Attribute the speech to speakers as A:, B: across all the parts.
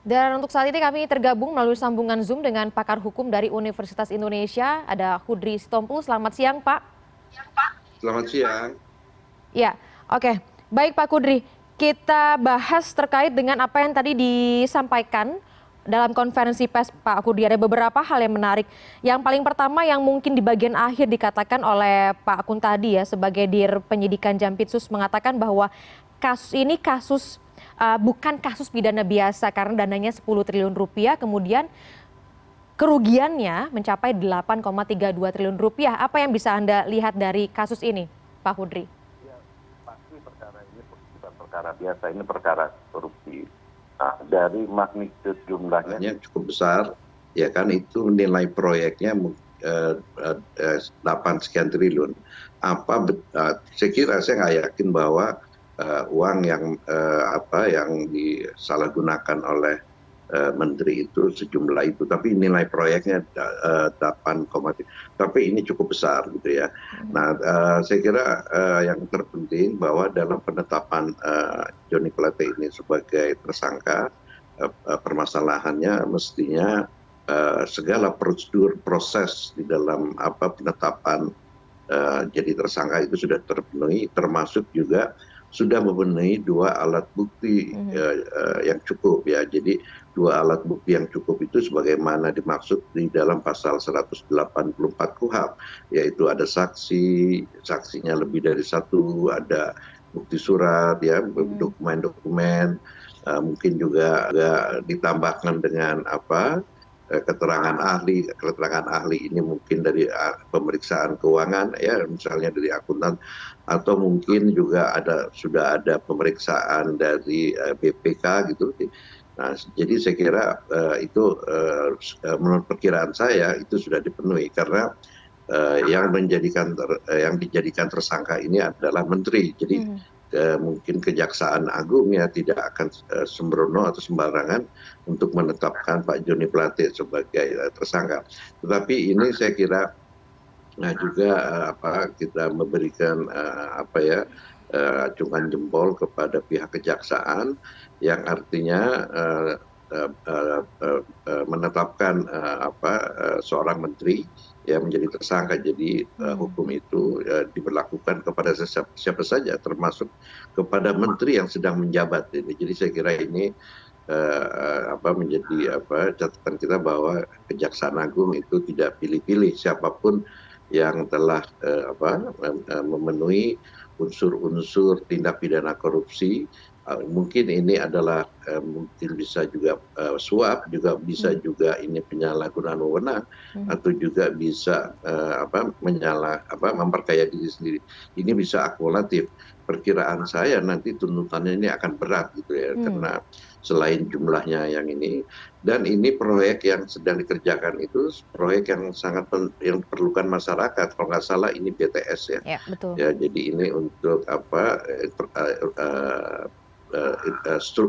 A: Dan untuk saat ini kami tergabung melalui sambungan Zoom dengan pakar hukum dari Universitas Indonesia, ada Hudri Sitompul. Selamat siang, Pak.
B: Selamat siang.
A: Ya, oke. Baik Pak Kudri, kita bahas terkait dengan apa yang tadi disampaikan dalam konferensi pers Pak Kudri. Ada beberapa hal yang menarik. Yang paling pertama yang mungkin di bagian akhir dikatakan oleh Pak Kun tadi ya sebagai dir penyidikan Jampitsus mengatakan bahwa kasus ini kasus uh, bukan kasus pidana biasa karena dananya 10 triliun rupiah kemudian kerugiannya mencapai 8,32 triliun rupiah. Apa yang bisa Anda lihat dari kasus ini, Pak Hudri?
B: Ya, pasti perkara ini bukan perkara biasa, ini perkara korupsi. Nah, dari magnitud jumlahnya cukup besar, ya kan itu nilai proyeknya eh, eh, 8 sekian triliun. Apa uh, saya kira saya nggak yakin bahwa uang yang uh, apa yang disalahgunakan oleh uh, menteri itu sejumlah itu tapi nilai proyeknya uh, 8, tapi ini cukup besar gitu ya. Hmm. Nah saya kira yang terpenting bahwa dalam penetapan Joni Plate ini sebagai tersangka permasalahannya mestinya segala prosedur proses di dalam apa penetapan jadi tersangka itu sudah terpenuhi termasuk juga sudah memenuhi dua alat bukti mhm. ya, uh, yang cukup ya. Jadi dua alat bukti yang cukup itu sebagaimana dimaksud di dalam pasal 184 KUHP yaitu ada saksi, saksinya lebih dari satu, ada bukti surat ya, mhm. dokumen-dokumen, uh, mungkin juga, juga ditambahkan dengan apa? Eh, keterangan ahli keterangan ahli ini mungkin dari ah, pemeriksaan keuangan ya misalnya dari akuntan atau mungkin juga ada sudah ada pemeriksaan dari eh, BPK gitu. Nah jadi saya kira uh, itu menurut perkiraan saya itu sudah dipenuhi karena yang menjadikan yang dijadikan tersangka ini adalah menteri. Jadi hmm mungkin kejaksaan agung ya tidak akan uh, sembrono atau sembarangan untuk menetapkan Pak Joni Plate sebagai uh, tersangka. Tetapi ini saya kira nah juga apa kita memberikan apa ya acungan jempol kepada pihak kejaksaan yang artinya menetapkan uh, apa uh, seorang menteri ya menjadi tersangka. Jadi uh, hukum itu diberlakukan kepada siapa, siapa saja termasuk kepada menteri yang sedang menjabat ini. Jadi saya kira ini uh, apa menjadi apa catatan kita bahwa kejaksaan agung itu tidak pilih-pilih siapa pun yang telah uh, apa uh, memenuhi unsur-unsur tindak pidana korupsi Eh, mungkin ini adalah uh, mungkin bisa juga uh, suap juga bisa hmm. juga ini penyalahgunaan wewenang hmm. atau juga bisa apa menyalah apa memperkaya diri sendiri ini bisa akumulatif perkiraan saya nanti tuntutannya ini akan berat gitu ya hmm. karena selain jumlahnya yang ini dan ini proyek yang sedang dikerjakan itu proyek yang sangat pen, yang diperlukan masyarakat kalau nggak salah ini BTS ya,
A: ya, betul.
B: ya jadi ini untuk apa Eh,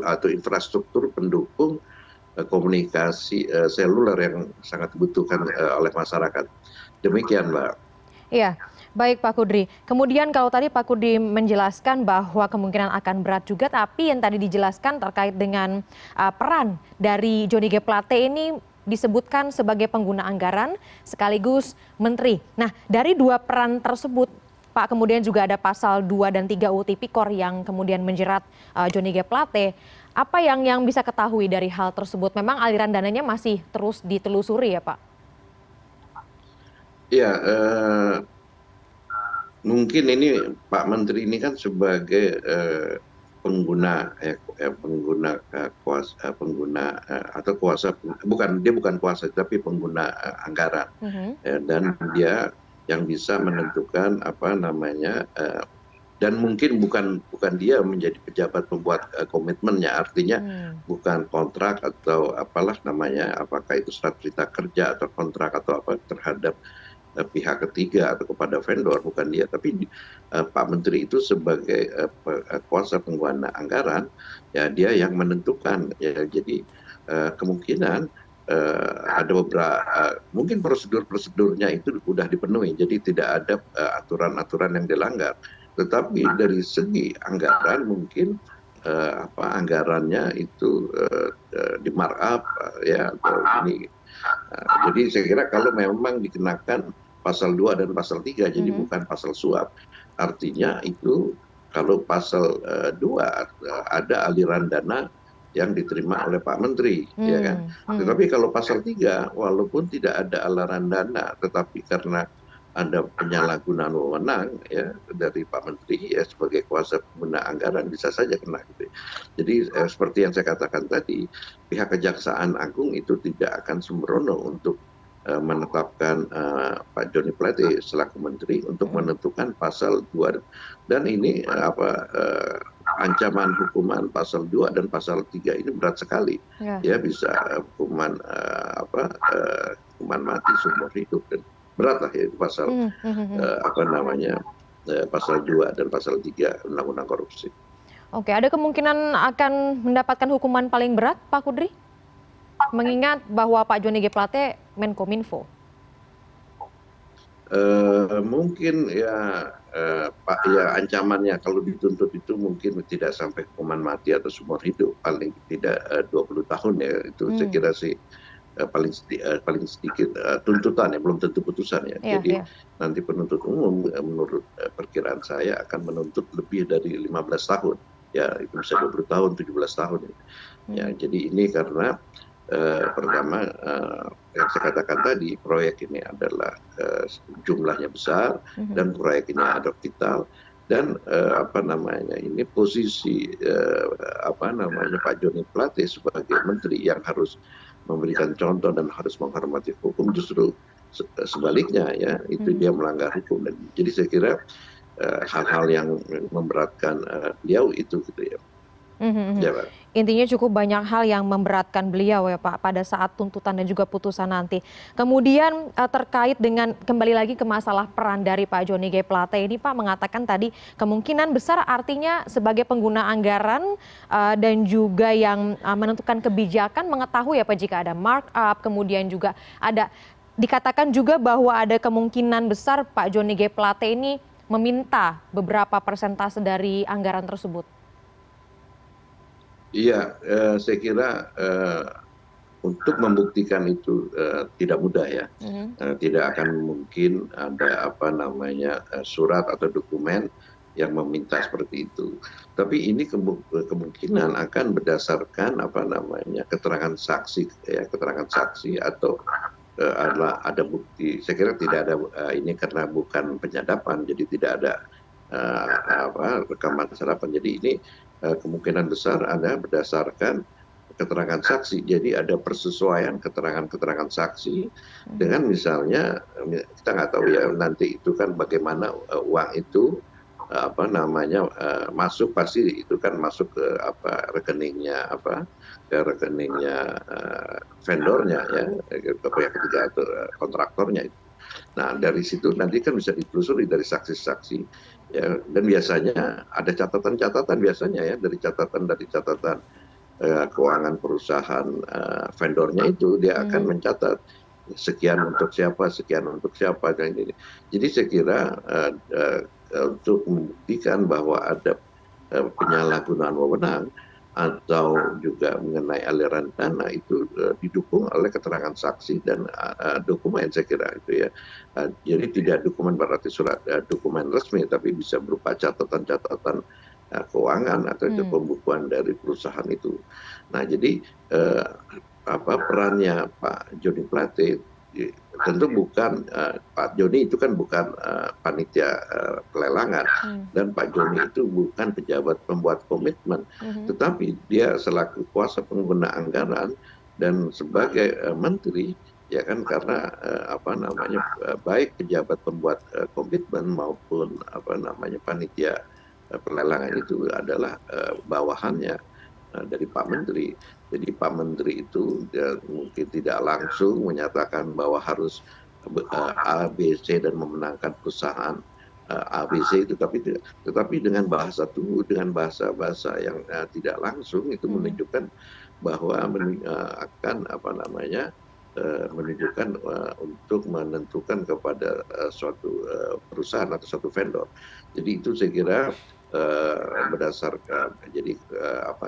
B: atau infrastruktur pendukung eh, komunikasi eh, seluler yang sangat dibutuhkan oleh masyarakat. Demikian, Mbak.
A: Iya, baik Pak Kudri. Kemudian kalau tadi Pak Kudri menjelaskan bahwa kemungkinan akan berat juga, tapi yang tadi dijelaskan terkait dengan uh, peran dari Joni G. Plate ini disebutkan sebagai pengguna anggaran sekaligus menteri. Nah, dari dua peran tersebut Pak, kemudian juga ada pasal 2 dan 3 UU Tipikor yang kemudian menjerat uh, Johnny G. Plate. Apa yang yang bisa ketahui dari hal tersebut? Memang aliran dananya masih terus ditelusuri ya Pak?
B: Ya, uh, mungkin ini Pak Menteri ini kan sebagai uh, pengguna eh, pengguna kuasa pengguna atau kuasa bukan dia bukan kuasa tapi pengguna anggaran uh -huh. uh, dan dia yang bisa menentukan apa namanya uh, dan mungkin bukan bukan dia menjadi pejabat membuat uh, komitmennya. Artinya hmm. bukan kontrak atau apalah namanya apakah itu surat perintah kerja atau kontrak atau apa terhadap uh, pihak ketiga atau kepada vendor bukan dia. Tapi uh, Pak Menteri itu sebagai uh, kuasa pengguna anggaran ya dia yang menentukan. Ya jadi uh, kemungkinan ada beberapa uh, mungkin prosedur prosedurnya itu sudah dipenuhi jadi tidak ada uh, aturan aturan yang dilanggar. Tetapi dari segi anggaran mungkin uh, apa anggarannya itu uh, uh, di markup uh, ya atau ini. Uh, jadi saya kira kalau memang dikenakan pasal 2 dan pasal 3 jadi -hmm. bukan pasal suap. Artinya itu kalau pasal uh, 2 uh, ada aliran dana yang diterima oleh Pak Menteri, hmm, ya kan. Hmm. Tetapi kalau pasal 3, walaupun tidak ada aliran dana, tetapi karena ada penyalahgunaan wewenang ya dari Pak Menteri ya sebagai kuasa pengguna anggaran bisa saja kena gitu. Jadi eh, seperti yang saya katakan tadi, pihak Kejaksaan Agung itu tidak akan sembrono untuk menetapkan eh, Pak Joni Plate selaku menteri untuk hmm. menentukan pasal 2 dan ini eh, apa eh, ancaman hukuman pasal 2 dan pasal 3 ini berat sekali. Ya, ya bisa hukuman apa hukuman mati seumur hidup dan berat lah ya pasal hmm, hmm, apa namanya pasal 2 dan pasal 3 undang-undang korupsi.
A: Oke, ada kemungkinan akan mendapatkan hukuman paling berat Pak Kudri? Mengingat bahwa Pak Joni G. Plate Menkominfo.
B: Uh, mungkin ya uh, Pak ya ancamannya kalau dituntut itu mungkin tidak sampai hukuman mati atau seumur hidup paling tidak uh, 20 tahun ya itu hmm. saya kira sih Eh, paling uh, paling sedikit uh, tuntutan ya belum tentu putusan ya. Yeah, Jadi yeah. nanti penuntut umum uh, menurut uh, perkiraan saya akan menuntut lebih dari 15 tahun. Ya, itu bisa 20 tahun, 17 tahun ya. Hmm. ya jadi ini karena pertama uh, yang saya katakan tadi proyek ini adalah uh, jumlahnya besar hmm. dan proyek ini ada vital dan apa namanya ini posisi apa namanya Pak Joni Plate sebagai menteri yang harus memberikan contoh dan harus menghormati hukum justru sebaliknya ya itu hmm. dia melanggar hukum dan jadi saya kira eh, hal-hal yang memberatkan beliau itu gitu ya.
A: Mm-hmm. Ya, Intinya cukup banyak hal yang memberatkan beliau ya Pak pada saat tuntutan dan juga putusan nanti. Kemudian uh, terkait dengan kembali lagi ke masalah peran dari Pak Joni G Plate ini Pak mengatakan tadi kemungkinan besar artinya sebagai pengguna anggaran uh, dan juga yang uh, menentukan kebijakan mengetahui ya Pak jika ada markup kemudian juga ada dikatakan juga bahwa ada kemungkinan besar Pak Joni G Plate ini meminta beberapa persentase dari anggaran tersebut.
B: Iya, eh, saya kira eh, untuk membuktikan itu eh, tidak mudah ya. Mm-hmm. Eh, tidak akan mungkin ada apa namanya eh, surat atau dokumen yang meminta seperti itu. Tapi ini kemungkinan akan berdasarkan apa namanya keterangan saksi ya keterangan saksi atau adalah ada bukti. Saya kira tidak ada ini karena bukan penyadapan, jadi tidak ada apa rekaman sarapan. Jadi ini kemungkinan besar ada berdasarkan keterangan saksi. Jadi ada persesuaian keterangan-keterangan saksi hmm. dengan misalnya kita nggak tahu ya nanti itu kan bagaimana uh, uang itu uh, apa namanya masuk pasti itu kan masuk ke apa rekeningnya apa ke rekeningnya vendornya ya ke pihak ketiga atau kontraktornya itu. Nah dari situ nanti kan bisa ditelusuri dari saksi-saksi ya dan biasanya ada catatan-catatan biasanya ya dari catatan dari catatan uh, keuangan perusahaan uh, vendornya itu dia hmm. akan mencatat sekian untuk siapa sekian untuk siapa dan ini jadi saya kira uh, uh, untuk membuktikan bahwa ada uh, penyalahgunaan wewenang atau juga mengenai aliran dana itu uh, didukung oleh keterangan saksi dan uh, dokumen saya kira itu ya jadi tidak dokumen berarti surat dokumen resmi tapi bisa berupa catatan-catatan keuangan atau hmm. pembukuan dari perusahaan itu nah jadi apa perannya Pak Joni Plate tentu bukan uh, Pak Joni itu kan bukan uh, panitia uh, pelelangan. Hmm. dan Pak Joni itu bukan pejabat pembuat komitmen, hmm. tetapi dia selaku kuasa pengguna anggaran dan sebagai menteri ya kan karena apa namanya baik pejabat pembuat komitmen maupun apa namanya panitia pelelangan itu adalah bawahannya dari Pak Menteri jadi Pak Menteri itu dia mungkin tidak langsung menyatakan bahwa harus uh, A, B, C dan memenangkan perusahaan uh, A, B, C itu, tapi tetapi dengan bahasa tubuh, dengan bahasa-bahasa yang uh, tidak langsung itu hmm. menunjukkan bahwa men, uh, akan apa namanya uh, menunjukkan uh, untuk menentukan kepada uh, suatu uh, perusahaan atau suatu vendor. Jadi itu saya kira berdasarkan jadi apa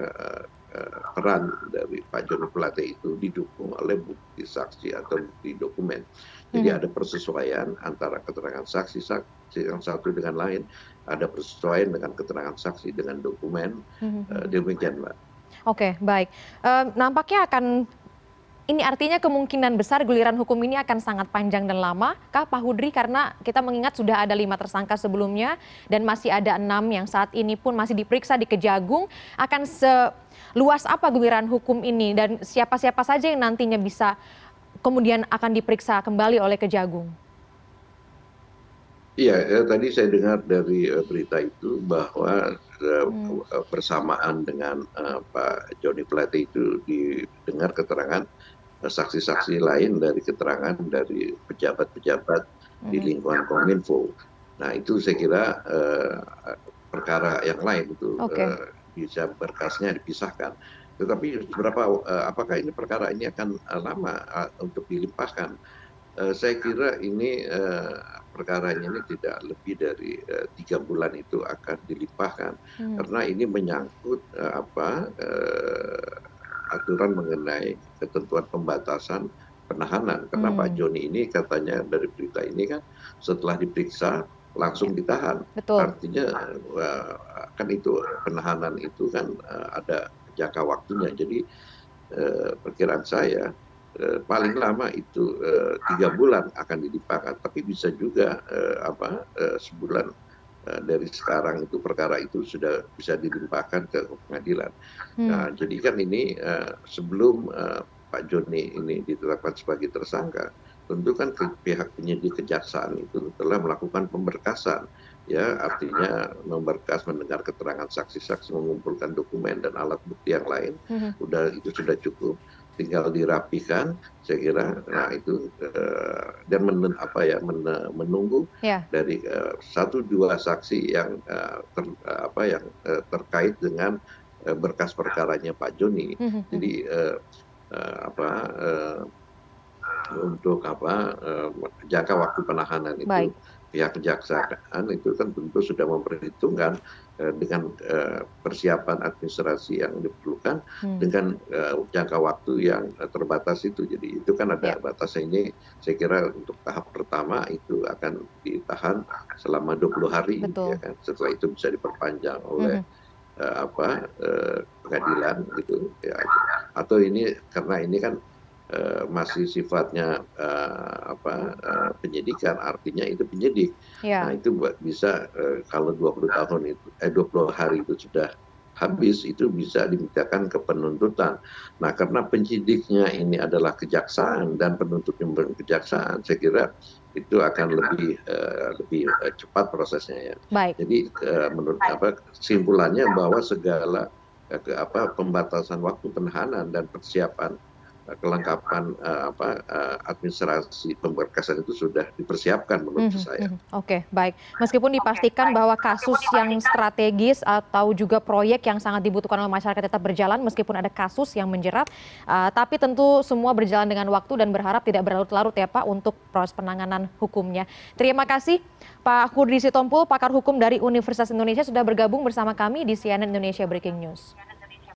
B: peran dari Pak Joni Plate itu didukung oleh bukti saksi atau bukti dokumen. Jadi hmm. ada persesuaian antara keterangan saksi saksi yang satu dengan lain, ada persesuaian dengan keterangan saksi dengan dokumen. Hmm. Uh, demikian, Mbak.
A: Oke, baik. Uh, nampaknya akan ini artinya kemungkinan besar guliran hukum ini akan sangat panjang dan lama, kah Pak Hudri? Karena kita mengingat sudah ada lima tersangka sebelumnya dan masih ada enam yang saat ini pun masih diperiksa di Kejagung. Akan seluas apa guliran hukum ini dan siapa-siapa saja yang nantinya bisa kemudian akan diperiksa kembali oleh Kejagung?
B: Iya, ya, tadi saya dengar dari uh, berita itu bahwa uh, hmm. bersamaan dengan uh, Pak Joni Plate itu didengar keterangan saksi-saksi lain dari keterangan dari pejabat-pejabat di hmm. lingkungan Kominfo. Nah itu saya kira uh, perkara yang lain itu okay. uh, bisa berkasnya dipisahkan. Tetapi berapa uh, apakah ini perkara ini akan uh, lama uh, untuk dilimpahkan? Uh, saya kira ini uh, perkaranya ini tidak lebih dari uh, tiga bulan itu akan dilimpahkan hmm. karena ini menyangkut uh, apa uh, aturan mengenai ketentuan pembatasan penahanan karena hmm. Pak Joni ini katanya dari berita ini kan setelah diperiksa langsung ditahan Betul. artinya kan itu penahanan itu kan ada jangka waktunya jadi perkiraan saya paling lama itu uh, tiga bulan akan dilimpahkan tapi bisa juga uh, apa sebulan Eh, dari sekarang itu perkara itu sudah bisa dilimpahkan ke pengadilan. Hmm. Nah, jadi kan ini sebelum Pak Joni ini ditetapkan sebagai tersangka, tentu kan ke, pihak penyidik kejaksaan itu telah melakukan pemberkasan, ya artinya memberkas mendengar keterangan saksi-saksi, mengumpulkan dokumen dan alat bukti yang lain, hmm. udah itu sudah cukup tinggal dirapikan saya kira nah itu uh, dan ya men, menunggu ya. dari uh, satu dua saksi yang ter, apa yang uh, terkait dengan berkas perkaranya Pak Joni -hmm. jadi apa untuk apa jangka waktu penahanan itu Baik pihak kejaksaan itu kan tentu sudah memperhitungkan uh, dengan uh, persiapan administrasi yang diperlukan hmm. dengan uh, jangka waktu yang terbatas itu. Jadi itu kan ada ya. batasnya ini. Saya kira untuk tahap pertama itu akan ditahan selama 20 hari, ya kan. Setelah itu bisa diperpanjang oleh hmm. uh, apa uh, pengadilan gitu. Ya. Atau ini karena ini kan Eh, masih sifatnya uh, apa uh, penyidikan artinya itu penyidik. Ya. Nah, itu bisa uh, kalau 20 tahun itu eh 20 hari itu sudah habis itu bisa dimintakan ke penuntutan. Nah, karena penyidiknya ini adalah kejaksaan dan penuntutnya kejaksaan, saya kira itu akan lebih uh, lebih cepat prosesnya ya.
A: Baik.
B: Jadi uh, menurut apa kesimpulannya bahwa segala uh, ke, apa pembatasan waktu penahanan dan persiapan kelengkapan uh, apa uh, administrasi pemberkasan itu sudah dipersiapkan menurut mm -hmm. saya.
A: Oke, okay, baik. Meskipun dipastikan bahwa kasus yang strategis atau juga proyek yang sangat dibutuhkan oleh masyarakat tetap berjalan meskipun ada kasus yang menjerat, uh, tapi tentu semua berjalan dengan waktu dan berharap tidak berlarut-larut ya Pak untuk proses penanganan hukumnya. Terima kasih Pak Kudri Sitompul, pakar hukum dari Universitas Indonesia sudah bergabung bersama kami di CNN Indonesia Breaking News.